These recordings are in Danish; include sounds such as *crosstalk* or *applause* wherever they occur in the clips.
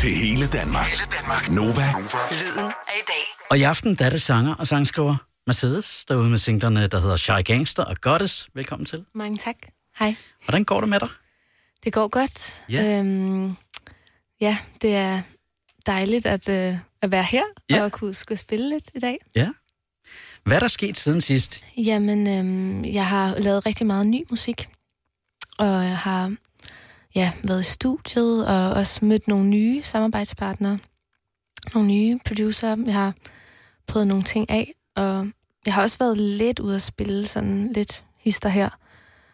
Til hele Danmark. Hele Danmark. Nova. Lyden af i dag. Og i aften der er det sanger og sangskriver Mercedes, derude med singlerne, der hedder Shy Gangster og Goddess. Velkommen til. Mange tak. Hej. Hvordan går det med dig? Det går godt. Ja. Øhm, ja, det er dejligt at, øh, at være her Ja. og kunne skulle spille lidt i dag. Ja. Hvad er der sket siden sidst? Jamen, øhm, jeg har lavet rigtig meget ny musik, og jeg har ja, været i studiet og også mødt nogle nye samarbejdspartnere, nogle nye producer. Jeg har prøvet nogle ting af, og jeg har også været lidt ude at spille sådan lidt hister her,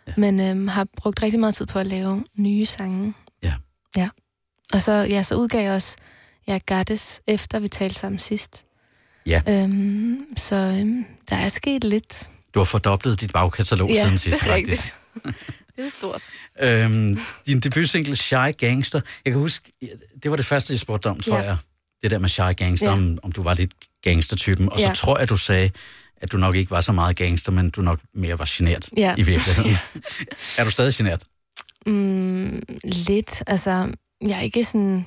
Ja. men øhm, har brugt rigtig meget tid på at lave nye sange. Ja. Ja. Og så, ja, så udgav jeg også ja, Goddess, efter vi talte sammen sidst. Ja. Øhm, så øhm, der er sket lidt. Du har fordoblet dit bagkatalog Ja, siden sidst, *laughs* det er faktisk. rigtigt. *laughs* det er stort. Øhm, din debutsingle Shy Gangster. Jeg kan huske, det var det første, jeg spurgte om, tror Ja. jeg. Det der med Shy Gangster, Ja. om, om du var lidt gangstertypen. Og så Ja. tror jeg, du sagde, at du nok ikke var så meget gangster, men du nok mere var genert Ja. i virkeligheden. *laughs* er du stadig genert? Mm, lidt. Altså, jeg er ikke sådan...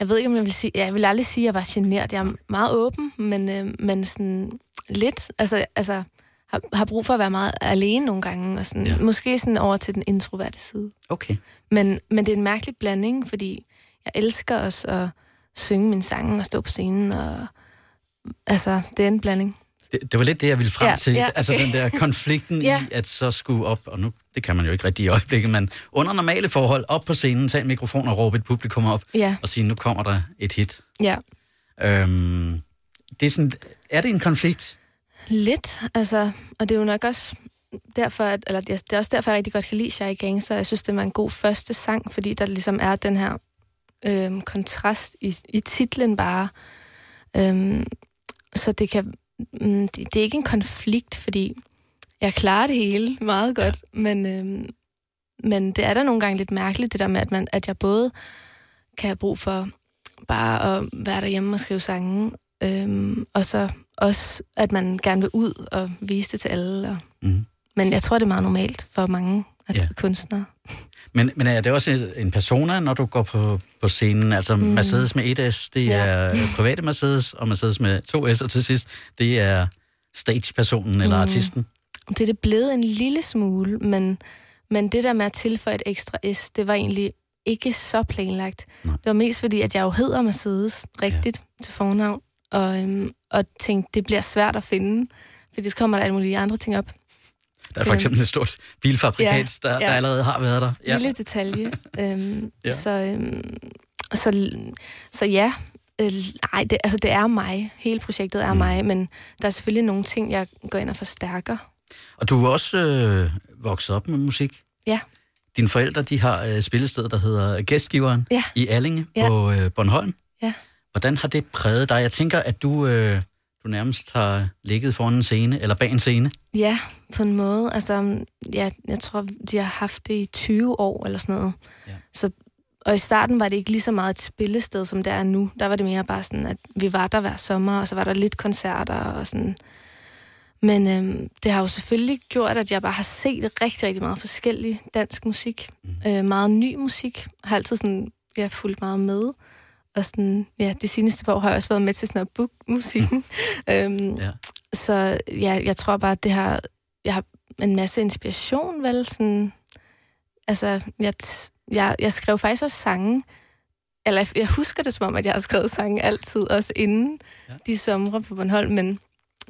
Jeg ved ikke, om jeg vil sige... Jeg vil aldrig sige, at jeg var genert. Jeg er meget åben, men, øh, men sådan lidt... Altså, altså har, har brug for at være meget alene nogle gange, og sådan, Ja. måske sådan over til den introverte side. Okay. Men, men det er en mærkelig blanding, fordi jeg elsker også at synge mine sange og stå på scenen, og altså, det er en blanding. Det, det var lidt det, jeg ville frem Ja, til. ja. Altså den der *laughs* konflikten Ja. i at så skulle op, og nu, det kan man jo ikke rigtig i øjeblikket, men under normale forhold, op på scenen, tage en mikrofon og råbe et publikum op, Ja, og sige, nu kommer der et hit. ja. Øhm, det er, sådan, er det en konflikt? Lidt, altså, og det er jo nok også derfor, at, eller det er også derfor, jeg rigtig godt kan lide Shy Gangster. Jeg synes, det var en god første sang, fordi der ligesom er den her øhm, kontrast i, i titlen bare. Øhm, så det kan, mm, det, det er ikke en konflikt, fordi jeg klarer det hele meget godt, ja. men, øhm, men det er da nogle gange lidt mærkeligt, det der med, at, man, at jeg både kan have brug for bare at være derhjemme og skrive sange, øhm, og så også, at man gerne vil ud og vise det til alle. Og, Mm. men jeg tror, det er meget normalt for mange at Ja. kunstnere. Men, men er det også en persona, når du går på, på scenen? Altså mm. Mercedes med 1S, det Ja. er private Mercedes, og Mercedes med 2S, og til sidst, det er stage-personen eller Mm. artisten. Det er det blevet en lille smule, men, men det der med at tilføje et ekstra S, det var egentlig ikke så planlagt. Nej. Det var mest fordi, at jeg jo hedder Mercedes rigtigt ja. til fornavn, og, øhm, og tænkte, det bliver svært at finde, fordi så kommer der alle mulige andre ting op. Der er for eksempel et stort bilfabrikat, Ja, der, der ja. allerede har været der. Ja. Lille detalje. *laughs* øhm, Ja. så, øhm, så, så ja, øh, nej, det, altså det er mig. Hele projektet er Mm. mig, men der er selvfølgelig nogle ting, jeg går ind og forstærker. Og du er også øh, vokset op med musik. Ja. Dine forældre, de har øh, spillested, der hedder Gæstgiveren Ja. i Allinge Ja. på øh, Bornholm. Ja. Hvordan har det præget dig? Jeg tænker, at du, øh, du nærmest har ligget foran en scene, eller bag en scene. Ja, på en måde. Altså, ja, jeg tror, de har haft det i 20 år eller sådan noget. Ja. Så, og i starten var det ikke lige så meget et spillested, som det er nu. Der var det mere bare sådan, at vi var der hver sommer, og så var der lidt koncerter og sådan. Men øhm, det har jo selvfølgelig gjort, at jeg bare har set rigtig, rigtig meget forskellig dansk musik. Mm. Øh, meget ny musik. Har altid sådan, ja, fulgt meget med. Og sådan, ja, de seneste par år har jeg også været med til sådan at book musikken. *laughs* øhm, Ja. så ja, jeg tror bare, at det har, jeg har en masse inspiration, vel? Sådan, altså, jeg, jeg, jeg skrev faktisk også sange, eller jeg- jeg husker det som om, at jeg har skrevet sange altid, også inden ja. de somre på Bornholm, men,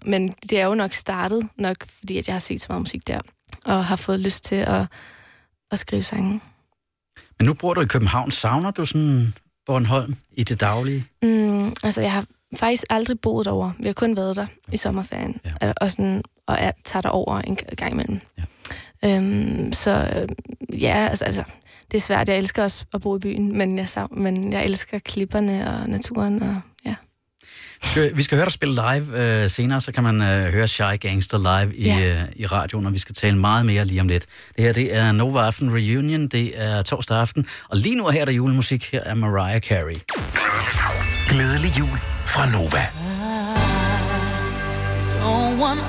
men det er jo nok startet, nok fordi at jeg har set så meget musik der, og har fået lyst til at, at skrive sange. Men nu bor du i København. Savner du sådan Bornholm i det daglige? Mm, altså, jeg har faktisk aldrig boet derovre. Vi har kun været der i sommerferien. Ja. Og, sådan, og er, tager der over en gang imellem. Ja. Øhm, så øh, ja, altså, altså, det er svært. Jeg elsker også at bo i byen, men jeg, men jeg elsker klipperne og naturen. Og, skal, vi skal høre dig spille live øh, senere, så kan man øh, høre Shy Gangster live i, Ja. øh, i radioen, og vi skal tale meget mere lige om lidt. Det her, det er Nova Aften Reunion, det er torsdag aften, og lige nu her er der julemusik. Her er Mariah Carey. Glædelig jul fra Nova. Don't want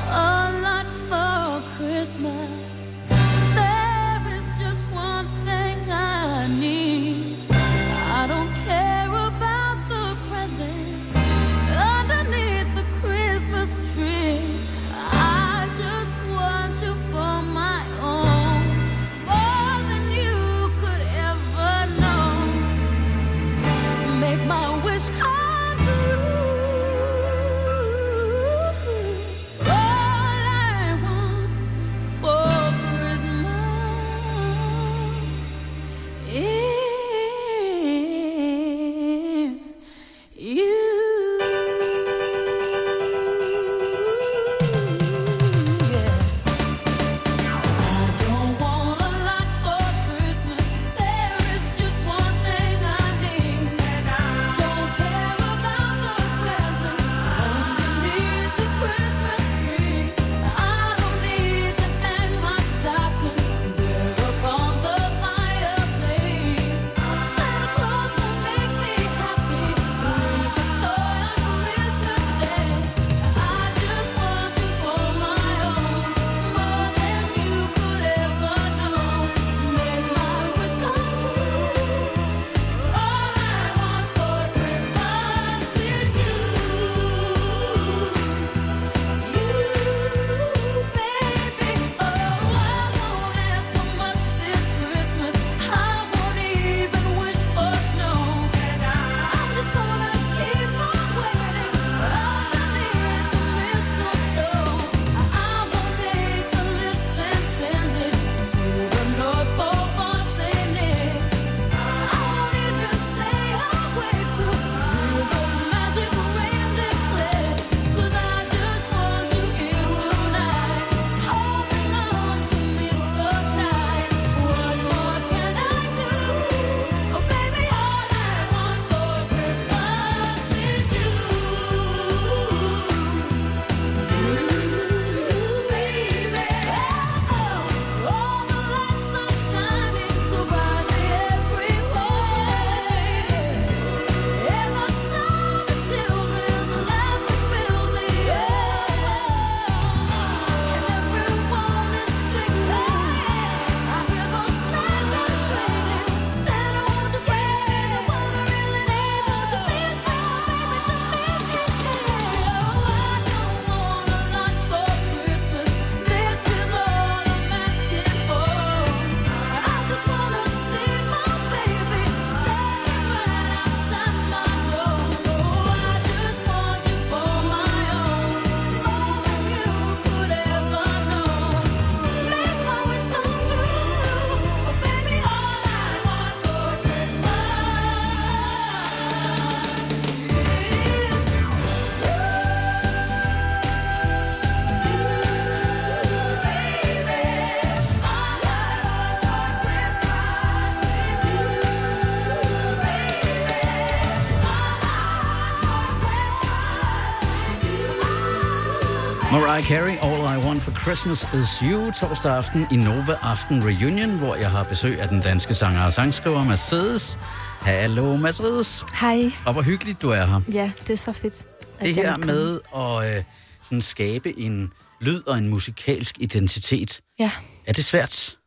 Mariah Carey, All I Want for Christmas is You, torsdag aften i Nova Aften Reunion, hvor jeg har besøg af den danske sanger og sangskriver Mercedes. Hallo Mercedes, Hej. og hvor hyggeligt du er her. Ja, det er så fedt. at Det her med at øh, sådan skabe en lyd og en musikalsk identitet, Ja. er det svært?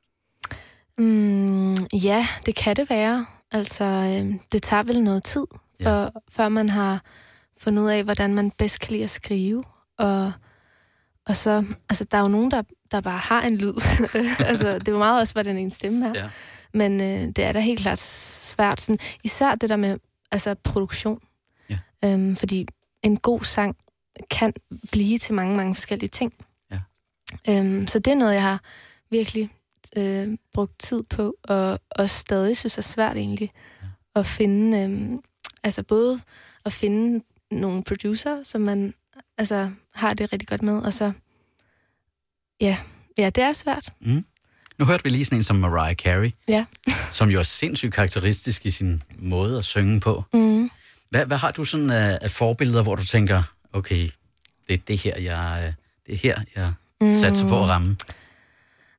Mm, ja, det kan det være. Altså, øh, det tager vel noget tid, Ja. for, før man har fundet ud af, hvordan man bedst kan lide at skrive. Og, og så, altså, der er jo nogen, der, der bare har en lyd. *laughs* altså, det er jo meget også, hvordan en stemme er. Ja. Men øh, det er da helt klart svært. Sådan, især det der med altså, produktion. Ja. Øhm, fordi en god sang kan blive til mange, mange forskellige ting. Ja. Øhm, så det er noget, jeg har virkelig øh, brugt tid på, og, og stadig synes er svært egentlig. Ja. At finde, øh, altså både at finde nogle producer, som man altså, har det rigtig godt med, og så, ja, ja det er svært. Mm. Nu hørte vi lige sådan en som Mariah Carey, Ja. *laughs* som jo er sindssygt karakteristisk i sin måde at synge på. Mm. Hvad, hvad har du sådan af, af forbilleder, hvor du tænker, okay, det er det her, jeg, øh, det er her, jeg Mm. satser på at ramme?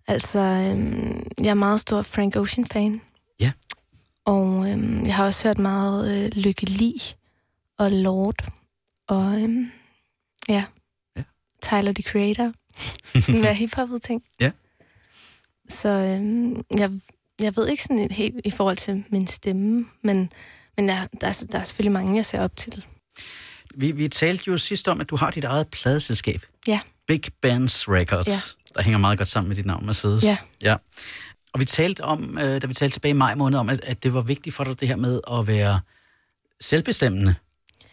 Altså, øhm, jeg er meget stor Frank Ocean-fan. Ja. Og øhm, jeg har også hørt meget øh, Lykke Li og Lord. Og øhm, ja, Ja. Tyler, the Creator. sådan mere hiphoppet ting. *laughs* Ja. Så øhm, jeg, jeg ved ikke sådan helt i forhold til min stemme, men, men jeg, der, er, der er selvfølgelig mange, jeg ser op til. Vi, vi talte jo sidst om, at du har dit eget pladeselskab. Ja. Big Bands Records. Ja. Der hænger meget godt sammen med dit navn, Mercedes. Ja. ja. Og vi talte om, øh, da vi talte tilbage i maj måned, om, at, at det var vigtigt for dig, det her med at være selvbestemmende.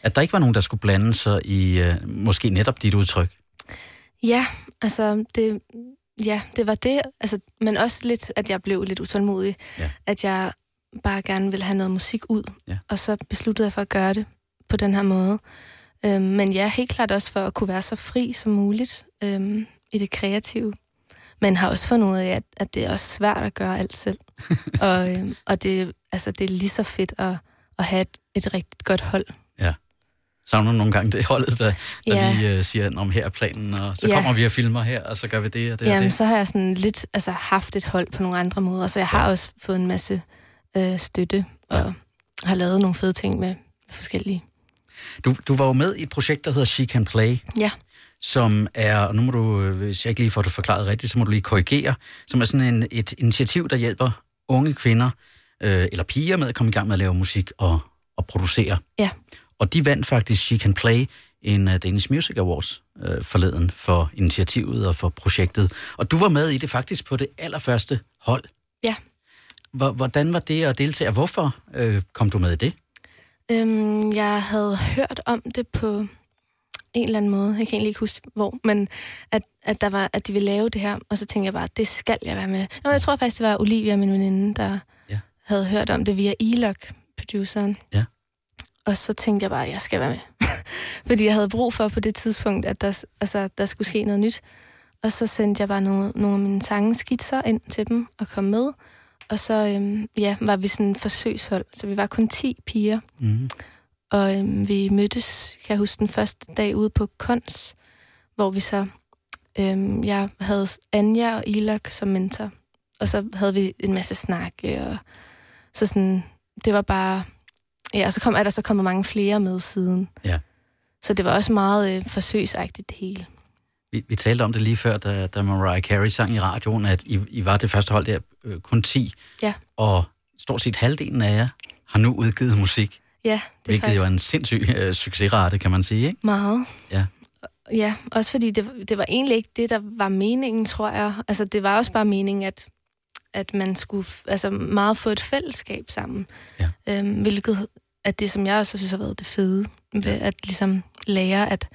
At der ikke var nogen, der skulle blande sig i øh, måske netop dit udtryk. Ja, altså det, ja, det var det. Altså, men også lidt, at jeg blev lidt utålmodig. Ja. At jeg bare gerne ville have noget musik ud. Ja. Og så besluttede jeg for at gøre det på den her måde. Øhm, men ja, helt klart også for at kunne være så fri som muligt øhm, i det kreative. Men har også fundet ud af, at, at det er også svært at gøre alt selv. *laughs* og øhm, og det, altså, det er lige så fedt at, at have et, et rigtig godt hold. Savner nogle gange det holdet, der, der Ja. lige øh, siger, om her er planen, og så Ja. kommer vi og filmer her, og så gør vi det og det og Jamen, det. så har jeg sådan lidt altså, haft et hold på nogle andre måder, så jeg har også fået en masse øh, støtte, og Ja. har lavet nogle fede ting med, med forskellige. Du, du var jo med i et projekt, der hedder She Can Play. Ja. som er, og nu må du, øh, hvis jeg ikke lige får det forklaret rigtigt, så må du lige korrigere, som er sådan en, et initiativ, der hjælper unge kvinder øh, eller piger med at komme i gang med at lave musik og, og producere. Ja. Og de vandt faktisk She Can Play en uh, Danish Music Awards øh, forleden for initiativet og for projektet. Og du var med i det faktisk på det allerførste hold. Ja. Hvor- Hvordan var det at deltage, og hvorfor øh, kom du med i det? Øhm, jeg havde hørt om det på en eller anden måde, jeg kan egentlig ikke huske hvor, men at, at, der var, at de ville lave det her, og så tænkte jeg bare, det skal jeg være med. Nå, jeg tror faktisk, det var Olivia, min veninde, der Ja. havde hørt om det via Elok, produceren. Ja. Og så tænkte jeg bare, at jeg skal være med. *laughs* Fordi jeg havde brug for på det tidspunkt, at der, altså, der skulle ske noget nyt. Og så sendte jeg bare nogle, nogle af mine sange skitser ind til dem og kom med. Og så øhm, ja, var vi sådan en forsøgshold, så vi var kun 10 piger. Mm. Og øhm, vi mødtes, kan jeg huske, den første dag ude på Kons, hvor vi så, øhm, jeg havde Anja og Ilok som mentor, og så havde vi en masse snak, og så sådan, det var bare, ja, og så kom, er der så kommet mange flere med siden. Ja. Så det var også meget øh, forsøgsagtigt det hele. Vi, vi talte om det lige før, da, da Mariah Carey sang i radioen, at I, I var det første hold der, øh, kun 10. Ja. Og stort set halvdelen af jer har nu udgivet musik, Ja, det er hvilket faktisk jo er en sindssyg øh, succesrate, kan man sige, ikke? meget. Ja. Ja, også fordi det, det var egentlig ikke det, der var meningen, tror jeg. Altså, det var også bare meningen, at, at man skulle altså, meget få et fællesskab sammen. Ja. Øhm, hvilket er det, som jeg også synes har været det fede, ved at ligesom lære, at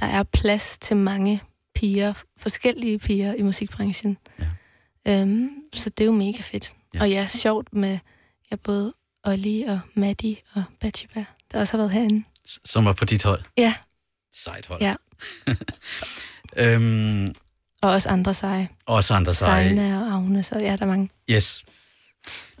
der er plads til mange piger, forskellige piger i musikbranchen. Ja. Øhm, så det er jo mega fedt. Ja. Og ja, sjovt med ja, både Olli og Maddie og Batsheba, der også har været herinde. Som var på dit hold. Ja, Sejt hold. Ja. *laughs* øhm, og også andre seje. også andre seje. Sejna og Agne, så ja, der er mange. Yes.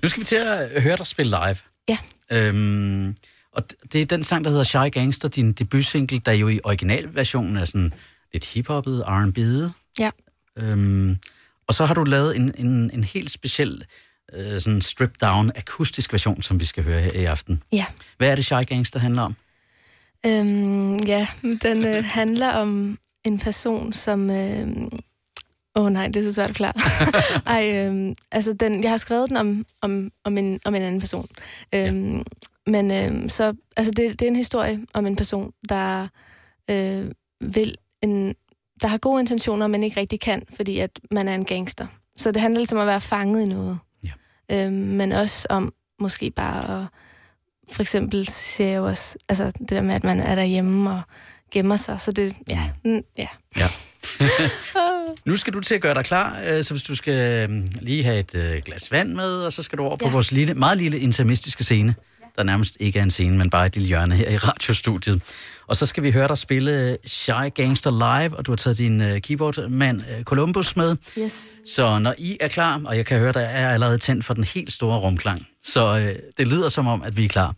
Nu skal vi til at høre dig spille live. Ja. Øhm, og det er den sang, der hedder Shy Gangster, din debutsingle, der jo i originalversionen er sådan lidt hiphoppet, R&B'et. Ja. Øhm, og så har du lavet en, en, en helt speciel øh, sådan strip-down akustisk version, som vi skal høre her i aften. Ja. Hvad er det, Shy Gangster handler om? Øhm, ja, den øh, handler om en person, som... Øh, Åh oh, nej, det er så svært at forklare. *laughs* Ej, øhm, altså den, jeg har skrevet den om, om, om, en, om en anden person. Øhm, ja. Men øhm, så, altså det, det er en historie om en person, der øh, vil en, der har gode intentioner, men ikke rigtig kan, fordi at man er en gangster. Så det handler ligesom om at være fanget i noget. Ja. Øhm, men også om måske bare at, for eksempel ser jeg jo også, altså det der med, at man er derhjemme og gemmer sig. Så det, ja, mm, ja. Ja. *laughs* *laughs* nu skal du til at gøre dig klar, øh, så hvis du skal øh, lige have et øh, glas vand med, og så skal du over på Ja. vores lille, meget lille intermistiske scene, der nærmest ikke er en scene, men bare et lille hjørne her i radiostudiet. Og så skal vi høre dig spille Shy Gangster live, og du har taget din øh, keyboardmand Columbus med. Yes. Så når I er klar, og jeg kan høre, der er allerede tændt for den helt store rumklang, så det lyder som om, at vi er klar.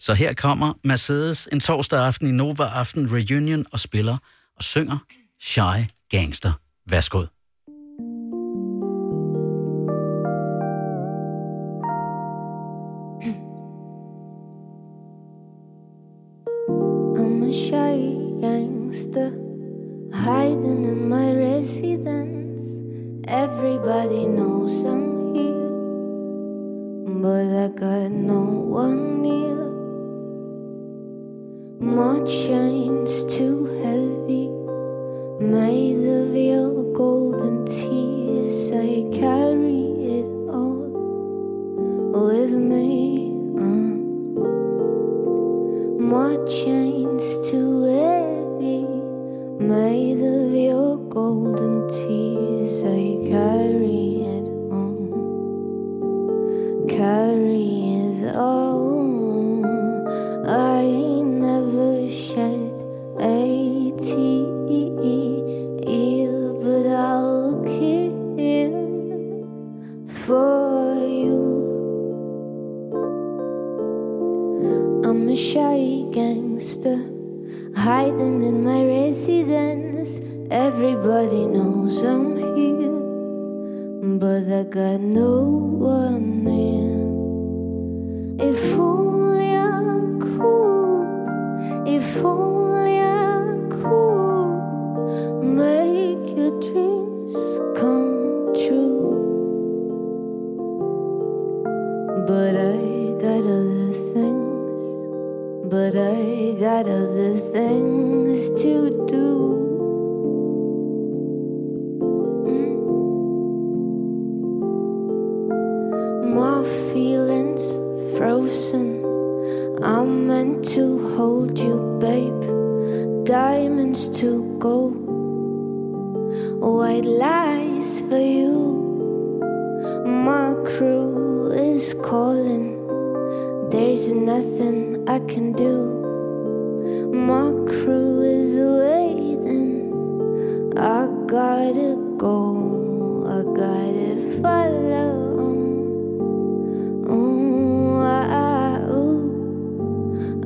Så her kommer Mercedes en torsdag aften i Nova Aften Reunion og spiller og synger Shy Gangster. Værsgo. I'm a shy gangster hiding in my residence. Everybody knows I'm here, but I got no one near. My chains too heavy, made of golden tears. I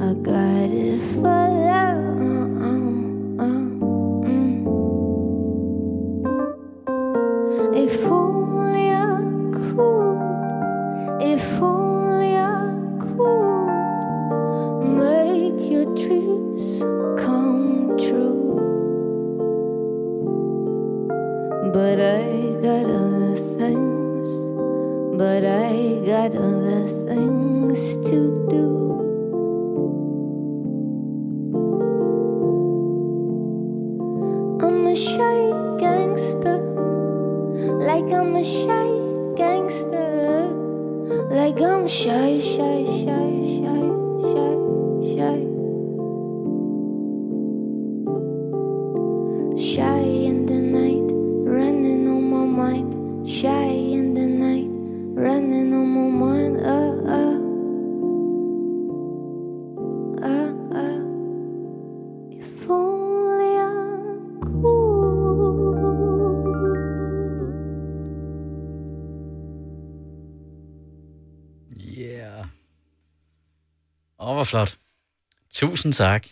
I gotta follow. Hvor flot. Tusind tak.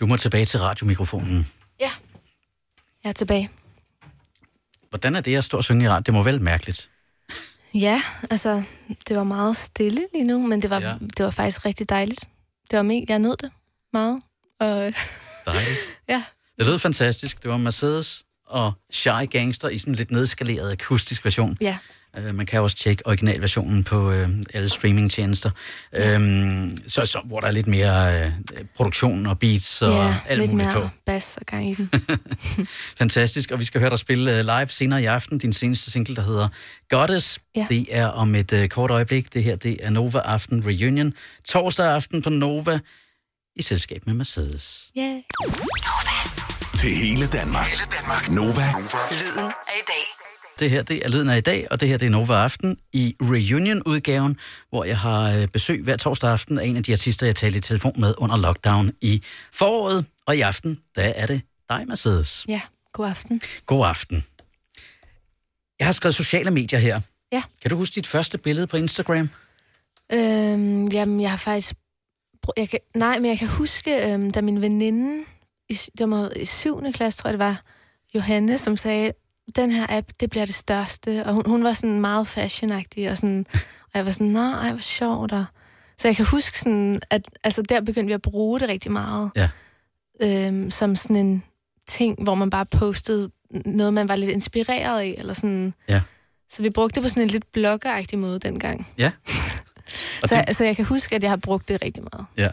Du må tilbage til radiomikrofonen. Ja. Jeg er tilbage. Hvordan er det at stå og synge i radio? Det må vel mærkeligt. Ja, altså, det var meget stille lige nu, men det var, Ja. det var faktisk rigtig dejligt. Det var mega, jeg nød det meget. Og, Dejligt. *laughs* ja, Det lød fantastisk. Det var Mercedes og Shy Gangster i sådan en lidt nedskaleret akustisk version. ja. Uh, man kan også tjekke originalversionen på uh, alle streamingtjenester, ja. um, så, så, hvor der er lidt mere uh, produktion og beats og ja, alt lidt muligt mere på. bas og gang i den. *laughs* Fantastisk, og vi skal høre dig spille uh, live senere i aften. Din seneste single, der hedder Goddess. Ja. Det er om et uh, kort øjeblik. Det her, det er Nova Aften Reunion. Torsdag aften på Nova i selskab med Mercedes. Yeah. Til hele Danmark. Hele Danmark. Nova. Lyden af i dag. Det her, det er Lyden af i dag, og det her, det er Nova Aften i Reunion-udgaven, hvor jeg har øh, besøg hver torsdag aften af en af de artister, jeg talte i telefon med under lockdown i foråret. Og i aften, der er det dig, Mercedes. Ja, god aften. God aften. Jeg har skrevet sociale medier her. Ja. Kan du huske dit første billede på Instagram? Øhm, jamen, jeg har faktisk... Jeg kan, nej, men jeg kan huske, øhm, da min veninde, i, det var i 7. klasse, tror jeg det var, Johanne, som sagde, den her app, det bliver det største. Og hun, hun var sådan meget fashionagtig, og, sådan, og jeg var sådan, nej, hvor sjovt. Og, så jeg kan huske sådan, at altså, der begyndte vi at bruge det rigtig meget. Ja. Øhm, som sådan en ting, hvor man bare postede noget, man var lidt inspireret af, eller sådan. Ja. Så vi brugte det på sådan en lidt bloggeragtig måde dengang. Ja. *laughs* Så, det, altså, jeg kan huske, at jeg har brugt det rigtig meget. ja.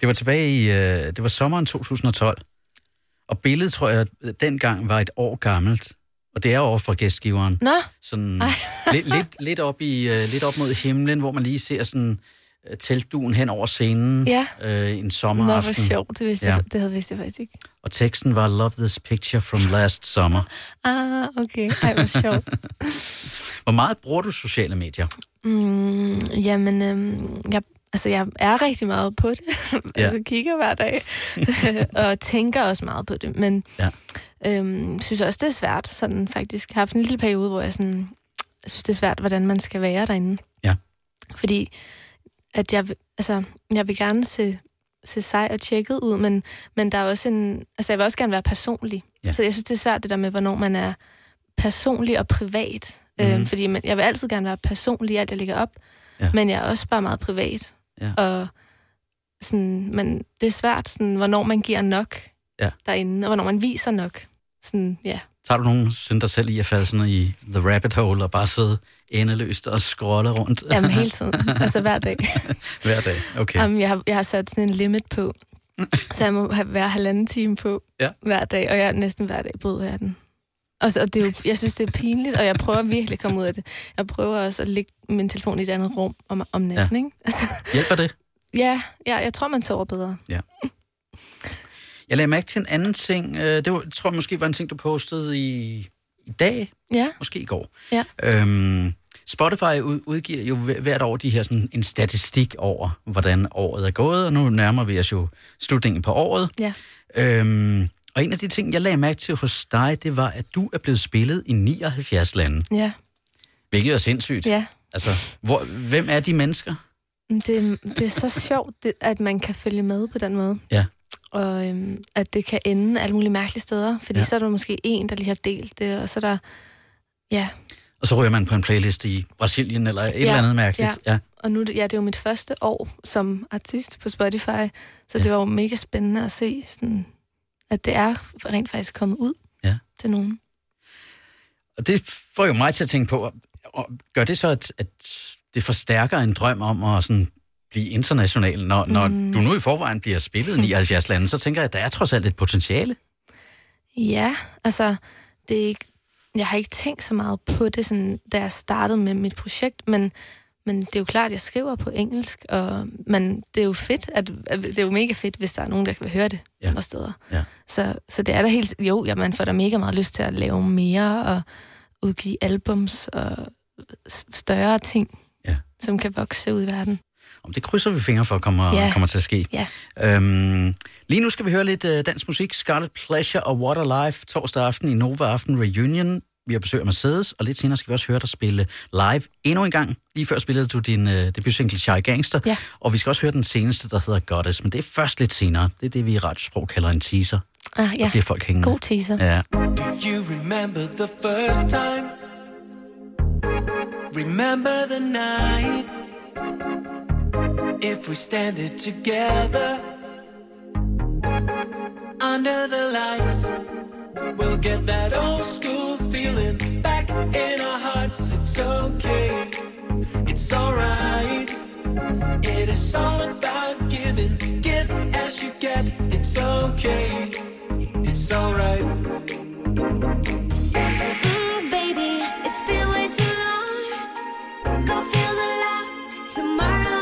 det var tilbage i, øh, det var sommeren 2012. Og billedet, tror jeg, dengang var et år gammelt. Og det er over fra gæstgiveren. Nå, sådan *laughs* lidt, lidt, lidt, op i, uh, lidt op mod himlen, hvor man lige ser sådan uh, teltduen hen over scenen Ja. uh, en Nå, hvor sommeraften. sjovt. Det, vidste Ja. ja. jeg, det havde vidst jeg faktisk ikke. Og teksten var Love this picture from last summer. Ah, okay. Ej, hvor sjovt. *laughs* Hvor meget bruger du sociale medier? Mm, jamen, øhm, jeg, altså, jeg er rigtig meget på det. Ja. *laughs* altså, kigger hver dag. og tænker også meget på det. Men Ja. Øhm, synes også, det er svært. Sådan, faktisk. Jeg har haft en lille periode, hvor jeg, sådan, jeg synes, det er svært, hvordan man skal være derinde. Ja. Fordi at jeg, altså, jeg vil gerne se, se sej og tjekket ud, men, men der er også en... Altså, jeg vil også gerne være personlig. Ja. Så jeg synes, det er svært, det der med, hvornår man er personlig og privat. Mhm. Mm. Øhm, fordi man, jeg vil altid gerne være personlig i alt, jeg lægger op. Ja. Men jeg er også bare meget privat. Ja. Og sådan, men det er svært, sådan, hvornår man giver nok Ja. derinde, og hvornår man viser nok. Sådan, ja. Tager du nogensinde dig selv i at falde sådan i the rabbit hole og bare sidde endeløst og scrolle rundt Jamen hele *laughs* tiden. altså hver dag. *laughs* hver dag? Okay. Jamen, jeg, har, jeg har sat sådan en limit på. *laughs* Så jeg må have, være halvanden time på Ja. hver dag, og jeg er næsten hver dag bryder jeg den. Og, så, og det er jo, jeg synes, det er pinligt, og jeg prøver virkelig at komme ud af det. Jeg prøver også at lægge min telefon i et andet rum om, om natten, ja. ikke? Altså, Hjælper det? ja, ja, jeg tror, man sover bedre. Jeg lagde mærke til en anden ting. Øh, Det var, tror jeg måske var en ting, du postede i, i dag, Ja, måske i går. Ja. Øhm, Spotify ud- udgiver jo hver- hvert år de her sådan en statistik over, hvordan året er gået, og nu nærmer vi os jo slutningen på året. ja. Øhm, og en af de ting, jeg lagde mærke til hos dig, det var, at du er blevet spillet i 79 lande, Ja, hvilket er sindssygt. ja. Altså, hvor, hvem er de mennesker? Det, det er så sjovt, det, at man kan følge med på den måde. Ja. Og øhm, at det kan ende alle mulige mærkelige steder. Fordi Ja. ja. så er der måske en, der lige har delt det, og så er der... Ja, Og så ryger man på en playlist i Brasilien eller et ja. eller andet mærkeligt. Ja. og nu ja, det er jo mit første år som artist på Spotify, så Ja. ja. det var jo mega spændende at se, sådan, at det er rent faktisk kommet ud Ja. til nogen. Og det får jo mig til at tænke på, og gør det så, at, at det forstærker en drøm om at sådan blive international? Når, mm. når du nu i forvejen bliver spillet i 79 lande, så tænker jeg, at der er trods alt et potentiale. Ja, altså, det er ikke, jeg har ikke tænkt så meget på det, sådan, da jeg startede med mit projekt, men, men det er jo klart, at jeg skriver på engelsk, og, men det er jo fedt, at, at, det er jo mega fedt, hvis der er nogen, der kan høre det Ja. andre steder. Ja. Så, så det er da helt, jo, ja, man får da mega meget lyst til at lave mere, og udgive albums, og større ting, Ja. som kan vokse ud i verden. Om det krydser vi fingre for kommer, Ja. kommer til at ske. Ja. Øhm, lige nu skal vi høre lidt uh, dansk musik. Scarlet Pleasure og What a Life torsdag aften i Nova Aften Reunion. Vi har besøg af Mercedes, og lidt senere skal vi også høre dig spille live endnu en gang. Lige før spillede du din uh, debutsingle Shy Gangster, Ja. og vi skal også høre den seneste, der hedder Goddess, men det er først lidt senere. Det er det, vi i radiosprog kalder en teaser. Ah, Der ja. bliver folk hængende. God teaser. Ja. You remember the first time. Remember the night. If we stand it together under the lights, we'll get that old school feeling back in our hearts. It's okay, it's alright. It is all about giving, give as you get. It's okay, it's alright. Mm, baby, it's been way too long. Go feel the love. Tomorrow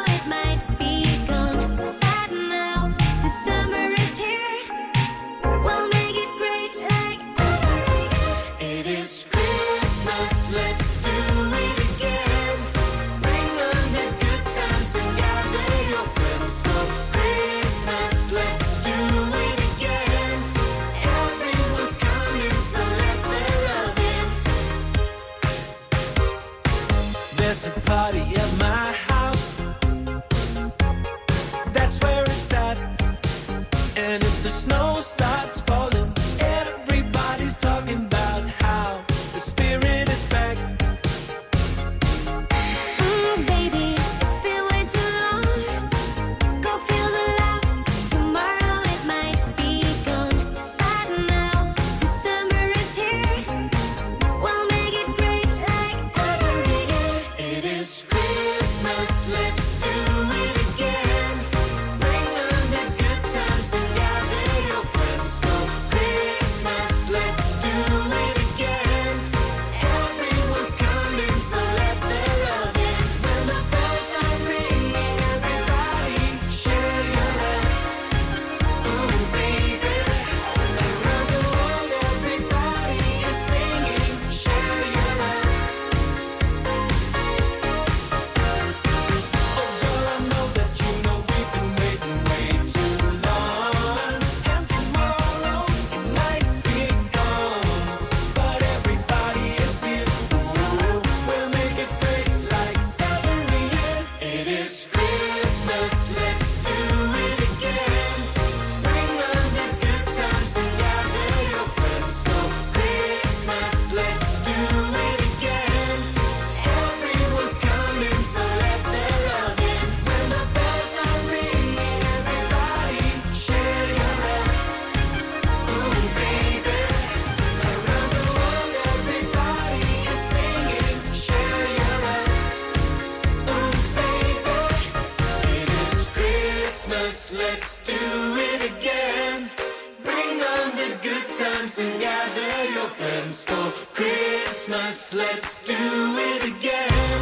your for Christmas. Let's do it again.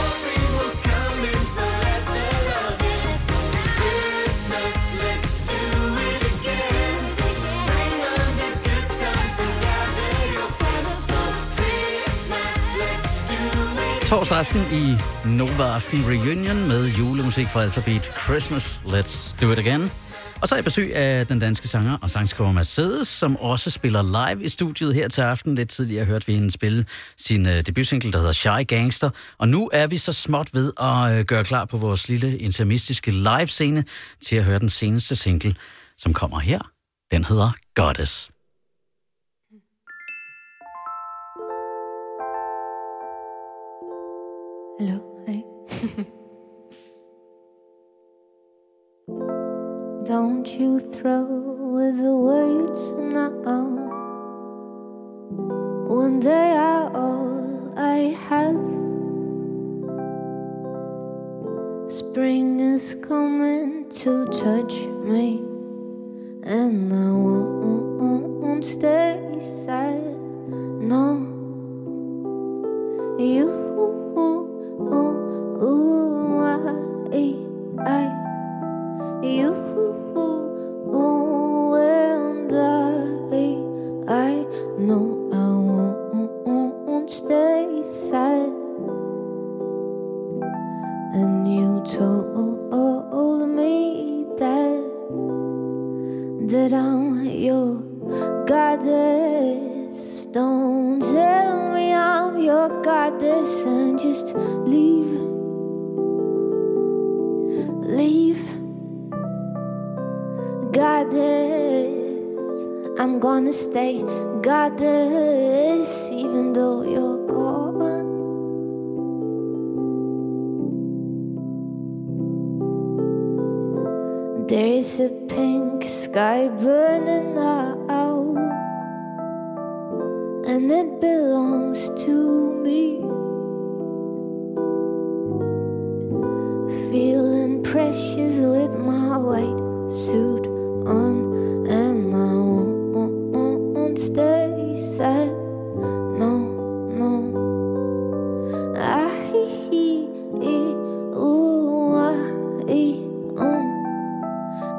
Everyone's coming, so let the love in. Christmas, let's do it again. Bring on the good times and gather your friends for Christmas. Let's do it Torsdag aften i Nova Aften Reunion med julemusik fra Alphabet Christmas. Let's do it again. Og så er jeg besøg af den danske sanger og sangskriver Mercedes, som også spiller live i studiet her til aften. Lidt tidligere hørte vi hende spille sin øh, debutsingle, der hedder Shy Gangster. Og nu er vi så småt ved at øh, gøre klar på vores lille intermistiske live-scene til at høre den seneste single, som kommer her. Den hedder Goddess. Hello. Don't you throw with the words now. When they are all I have. Spring is coming to touch me, and I won't stay sad. No, you, gonna stay. Goddess, even though you're gone. There is a pink sky burning out,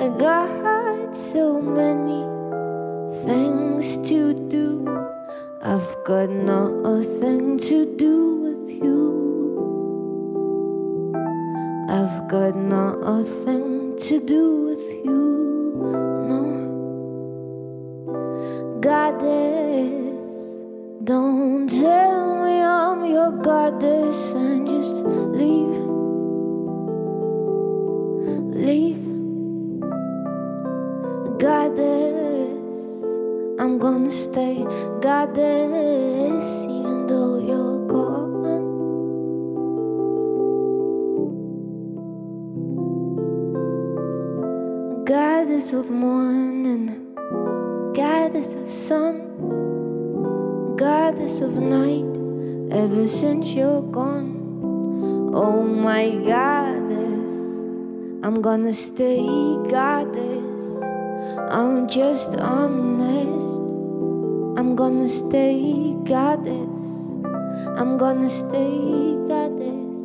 I got so many things to do. I've got nothing to do with you. I've got nothing to do with you. Stay. Goddess, even though you're gone. Goddess of morning, goddess of sun, goddess of night, ever since you're gone. Oh my goddess, I'm gonna stay goddess. I'm just honest. I'm gonna stay goddess. I'm gonna stay goddess.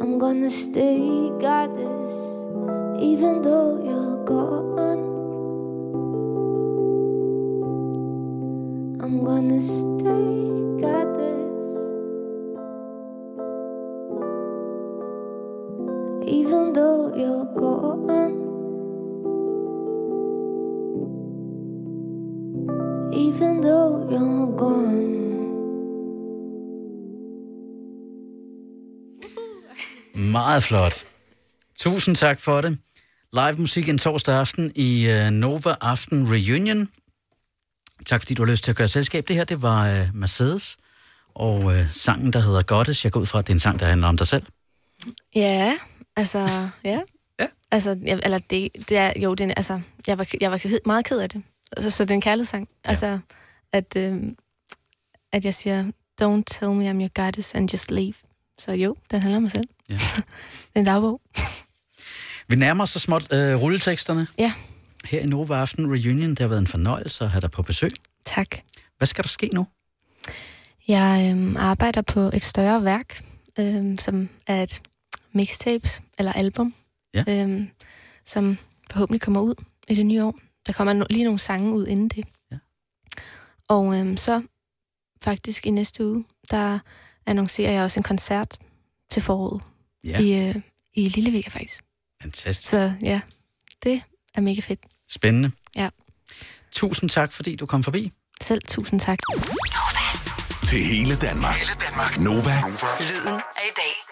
I'm gonna stay goddess. Even though you're gone, I'm gonna stay Meget flot. Tusind tak for det. Live musik en torsdag aften i uh, Nova Aften Reunion. Tak fordi du har lyst til at gøre selskab. Det her, det var uh, Mercedes og uh, sangen, der hedder Gottes. Jeg går ud fra, at det er en sang, der handler om dig selv. Ja, altså, ja. Ja. Altså, jeg, eller det, det er, jo, det er, altså, jeg var, jeg var meget ked af det. Altså, så det er en kærlighedssang. Ja. Altså, at, øh, at jeg siger, don't tell me I'm your goddess and just leave. Så jo, den handler om mig selv. Ja. det er en dagbog. Vi nærmer os så småt uh, rulleteksterne. Ja, Her i Nova Aften Reunion, det har været en fornøjelse at have dig på besøg. tak. Hvad skal der ske nu? Jeg øhm, arbejder på et større værk, øhm, som er et mixtapes eller album, Ja. øhm, som forhåbentlig kommer ud i det nye år. Der kommer no- lige nogle sange ud inden det. Ja. Og øhm, så faktisk i næste uge, der annoncerer jeg også en koncert til foråret Ja, i, øh, i Lillevig faktisk. fantastisk. Så ja, det er mega fedt. Spændende. Ja. Tusind tak, fordi du kom forbi. Selv tusind tak. Til hele Danmark. Hele Danmark. Nova. Lyden af i dag.